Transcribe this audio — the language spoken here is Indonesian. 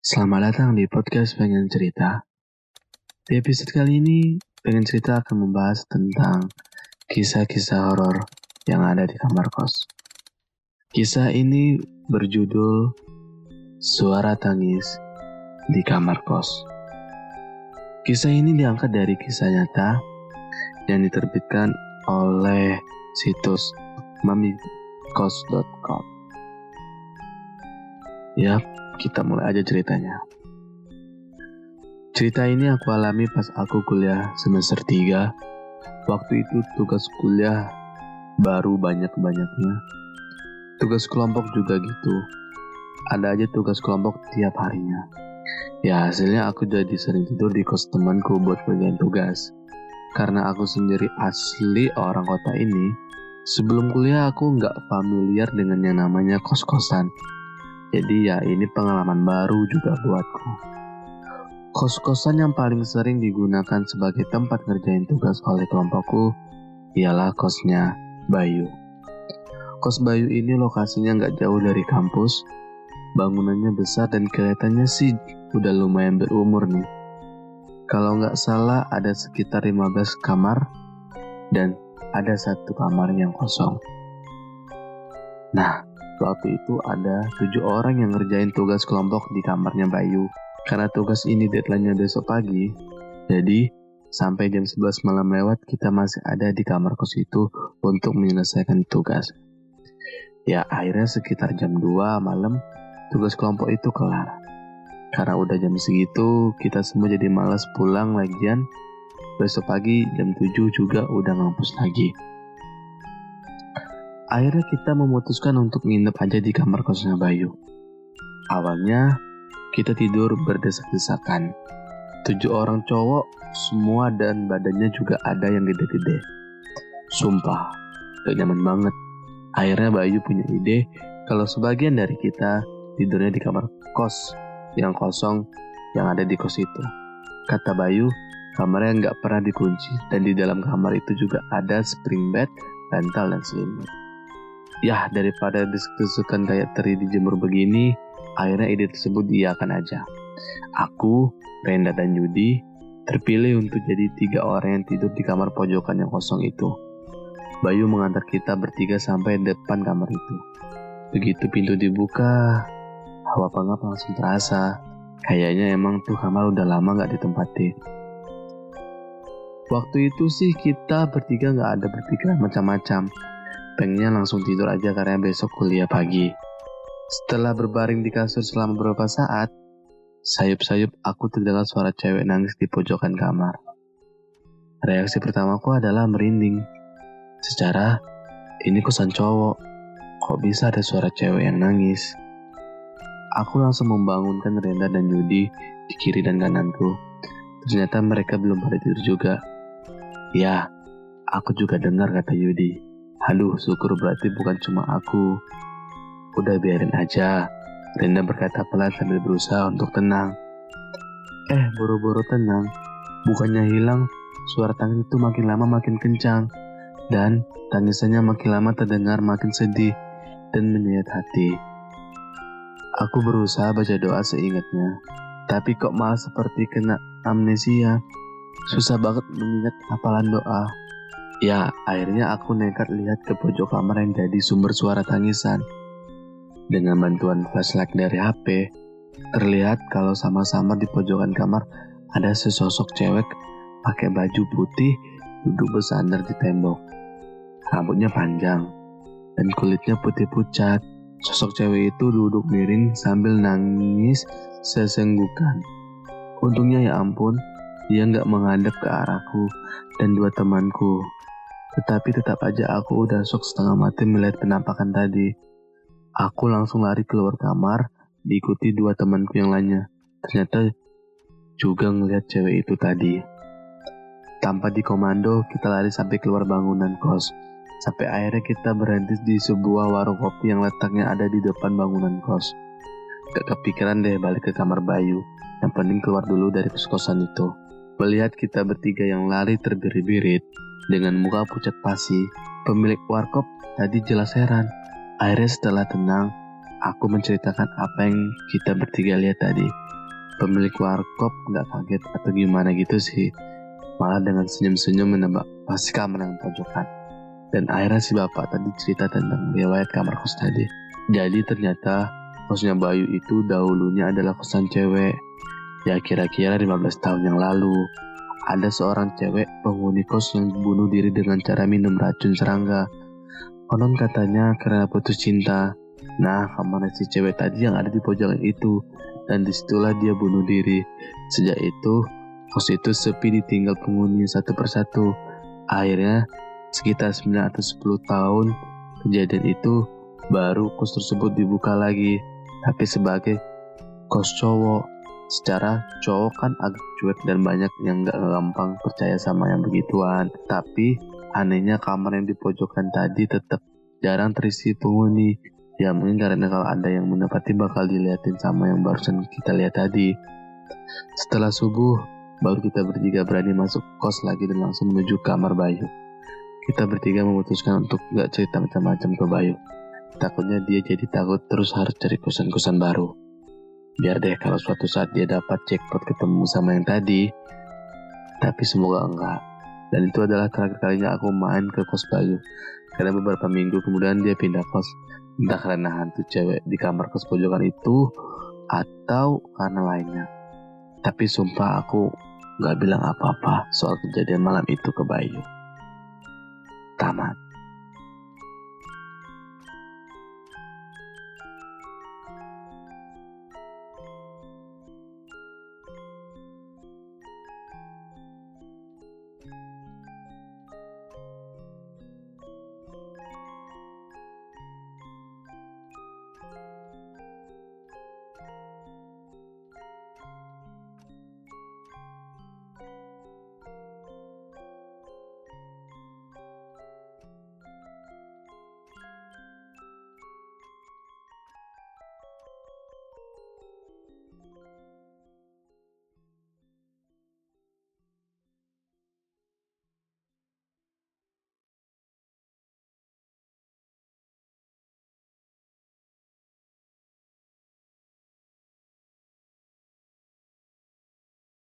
Selamat datang di podcast Pengen Cerita. Di episode kali ini, Pengen Cerita akan membahas tentang kisah-kisah horor yang ada di kamar kos. Kisah ini berjudul Suara Tangis di Kamar Kos. Kisah ini diangkat dari kisah nyata yang diterbitkan oleh situs mamikos.com. Yap, kita mulai aja ceritanya. Cerita ini aku alami pas aku kuliah semester 3. Waktu itu tugas kuliah baru banyak-banyaknya. Tugas kelompok juga gitu. Ada aja tugas kelompok tiap harinya. Ya hasilnya aku jadi sering tidur di kos temanku buat bagian tugas. Karena aku sendiri asli orang kota ini, sebelum kuliah aku nggak familiar dengan yang namanya kos-kosan. Jadi ya ini pengalaman baru juga buatku. Kos-kosan yang paling sering digunakan sebagai tempat ngerjain tugas oleh kelompokku ialah kosnya Bayu. Kos Bayu ini lokasinya nggak jauh dari kampus. Bangunannya besar dan kelihatannya sih udah lumayan berumur nih. Kalau nggak salah ada sekitar 15 kamar dan ada satu kamar yang kosong. Nah, Waktu itu ada tujuh orang yang ngerjain tugas kelompok di kamarnya Bayu. Karena tugas ini deadline-nya besok pagi, jadi sampai jam 11 malam lewat kita masih ada di kamar kos itu untuk menyelesaikan tugas. Ya akhirnya sekitar jam 2 malam tugas kelompok itu kelar. Karena udah jam segitu kita semua jadi malas pulang lagian besok pagi jam 7 juga udah ngampus lagi. Akhirnya kita memutuskan untuk nginep aja di kamar kosnya Bayu. Awalnya kita tidur berdesak-desakan. Tujuh orang cowok semua dan badannya juga ada yang gede-gede. Sumpah, gak nyaman banget. Akhirnya Bayu punya ide kalau sebagian dari kita tidurnya di kamar kos yang kosong yang ada di kos itu. Kata Bayu, kamarnya nggak pernah dikunci dan di dalam kamar itu juga ada spring bed, bantal, dan selimut. Ya, daripada desek-desukan kayak teri dijemur begini, akhirnya ide tersebut diakan aja. Aku, Renda, dan Yudi terpilih untuk jadi tiga orang yang tidur di kamar pojokan yang kosong itu. Bayu mengantar kita bertiga sampai depan kamar itu. Begitu pintu dibuka, hawa pengap langsung terasa. Kayaknya emang tuh kamar udah lama gak ditempati. Waktu itu sih kita bertiga gak ada berpikiran macam-macam pengennya langsung tidur aja karena besok kuliah pagi. Setelah berbaring di kasur selama beberapa saat, sayup-sayup aku terdengar suara cewek nangis di pojokan kamar. Reaksi pertamaku adalah merinding. Secara, ini kosan cowok, kok bisa ada suara cewek yang nangis? Aku langsung membangunkan Renda dan Yudi di kiri dan kananku. Ternyata mereka belum pada tidur juga. Ya, aku juga dengar kata Yudi. Aduh, syukur berarti bukan cuma aku. Udah biarin aja. Renda berkata pelan sambil berusaha untuk tenang. Eh, boro-boro tenang. Bukannya hilang, suara tangis itu makin lama makin kencang. Dan tangisannya makin lama terdengar makin sedih dan menyayat hati. Aku berusaha baca doa seingatnya. Tapi kok malah seperti kena amnesia. Susah banget mengingat hafalan doa. Ya, akhirnya aku nekat lihat ke pojok kamar yang jadi sumber suara tangisan. Dengan bantuan flashlight dari HP, terlihat kalau sama-sama di pojokan kamar ada sesosok cewek pakai baju putih duduk bersandar di tembok. Rambutnya panjang dan kulitnya putih pucat. Sosok cewek itu duduk miring sambil nangis sesenggukan. Untungnya ya ampun, dia nggak menghadap ke arahku dan dua temanku tetapi tetap aja aku udah sok setengah mati melihat penampakan tadi. Aku langsung lari keluar kamar, diikuti dua temanku yang lainnya. Ternyata juga ngelihat cewek itu tadi. Tanpa dikomando, kita lari sampai keluar bangunan kos. Sampai akhirnya kita berhenti di sebuah warung kopi yang letaknya ada di depan bangunan kos. Gak kepikiran deh balik ke kamar Bayu. Yang penting keluar dulu dari kos-kosan itu. Melihat kita bertiga yang lari terbirit-birit, dengan muka pucat pasi, pemilik warkop tadi jelas heran. Akhirnya setelah tenang, aku menceritakan apa yang kita bertiga lihat tadi. Pemilik warkop nggak kaget atau gimana gitu sih. Malah dengan senyum-senyum menebak pasti kamar yang pojokan. Dan akhirnya si bapak tadi cerita tentang riwayat kamar kos tadi. Jadi ternyata kosnya Bayu itu dahulunya adalah kosan cewek. Ya kira-kira 15 tahun yang lalu. Ada seorang cewek penghuni kos yang bunuh diri dengan cara minum racun serangga. Konon katanya karena putus cinta. Nah, kamar si cewek tadi yang ada di pojokan itu dan di situlah dia bunuh diri. Sejak itu, kos itu sepi ditinggal penghuni satu persatu. Akhirnya, sekitar 9 atau 10 tahun kejadian itu, baru kos tersebut dibuka lagi, tapi sebagai kos cowok. Secara cowok kan agak cuek dan banyak yang gak gampang percaya sama yang begituan. Tapi anehnya kamar yang di pojokan tadi tetap jarang terisi penghuni Ya mungkin karena kalau ada yang menepati bakal diliatin sama yang barusan kita lihat tadi. Setelah subuh, baru kita bertiga berani masuk kos lagi dan langsung menuju kamar Bayu. Kita bertiga memutuskan untuk gak cerita macam-macam ke Bayu. Takutnya dia jadi takut terus harus cari kosan-kosan baru. Biar deh kalau suatu saat dia dapat jackpot ketemu sama yang tadi. Tapi semoga enggak. Dan itu adalah terakhir kalinya aku main ke kos Bayu. Karena beberapa minggu kemudian dia pindah kos entah karena hantu cewek di kamar kos pojokan itu atau karena lainnya. Tapi sumpah aku gak bilang apa-apa soal kejadian malam itu ke Bayu. Tamat.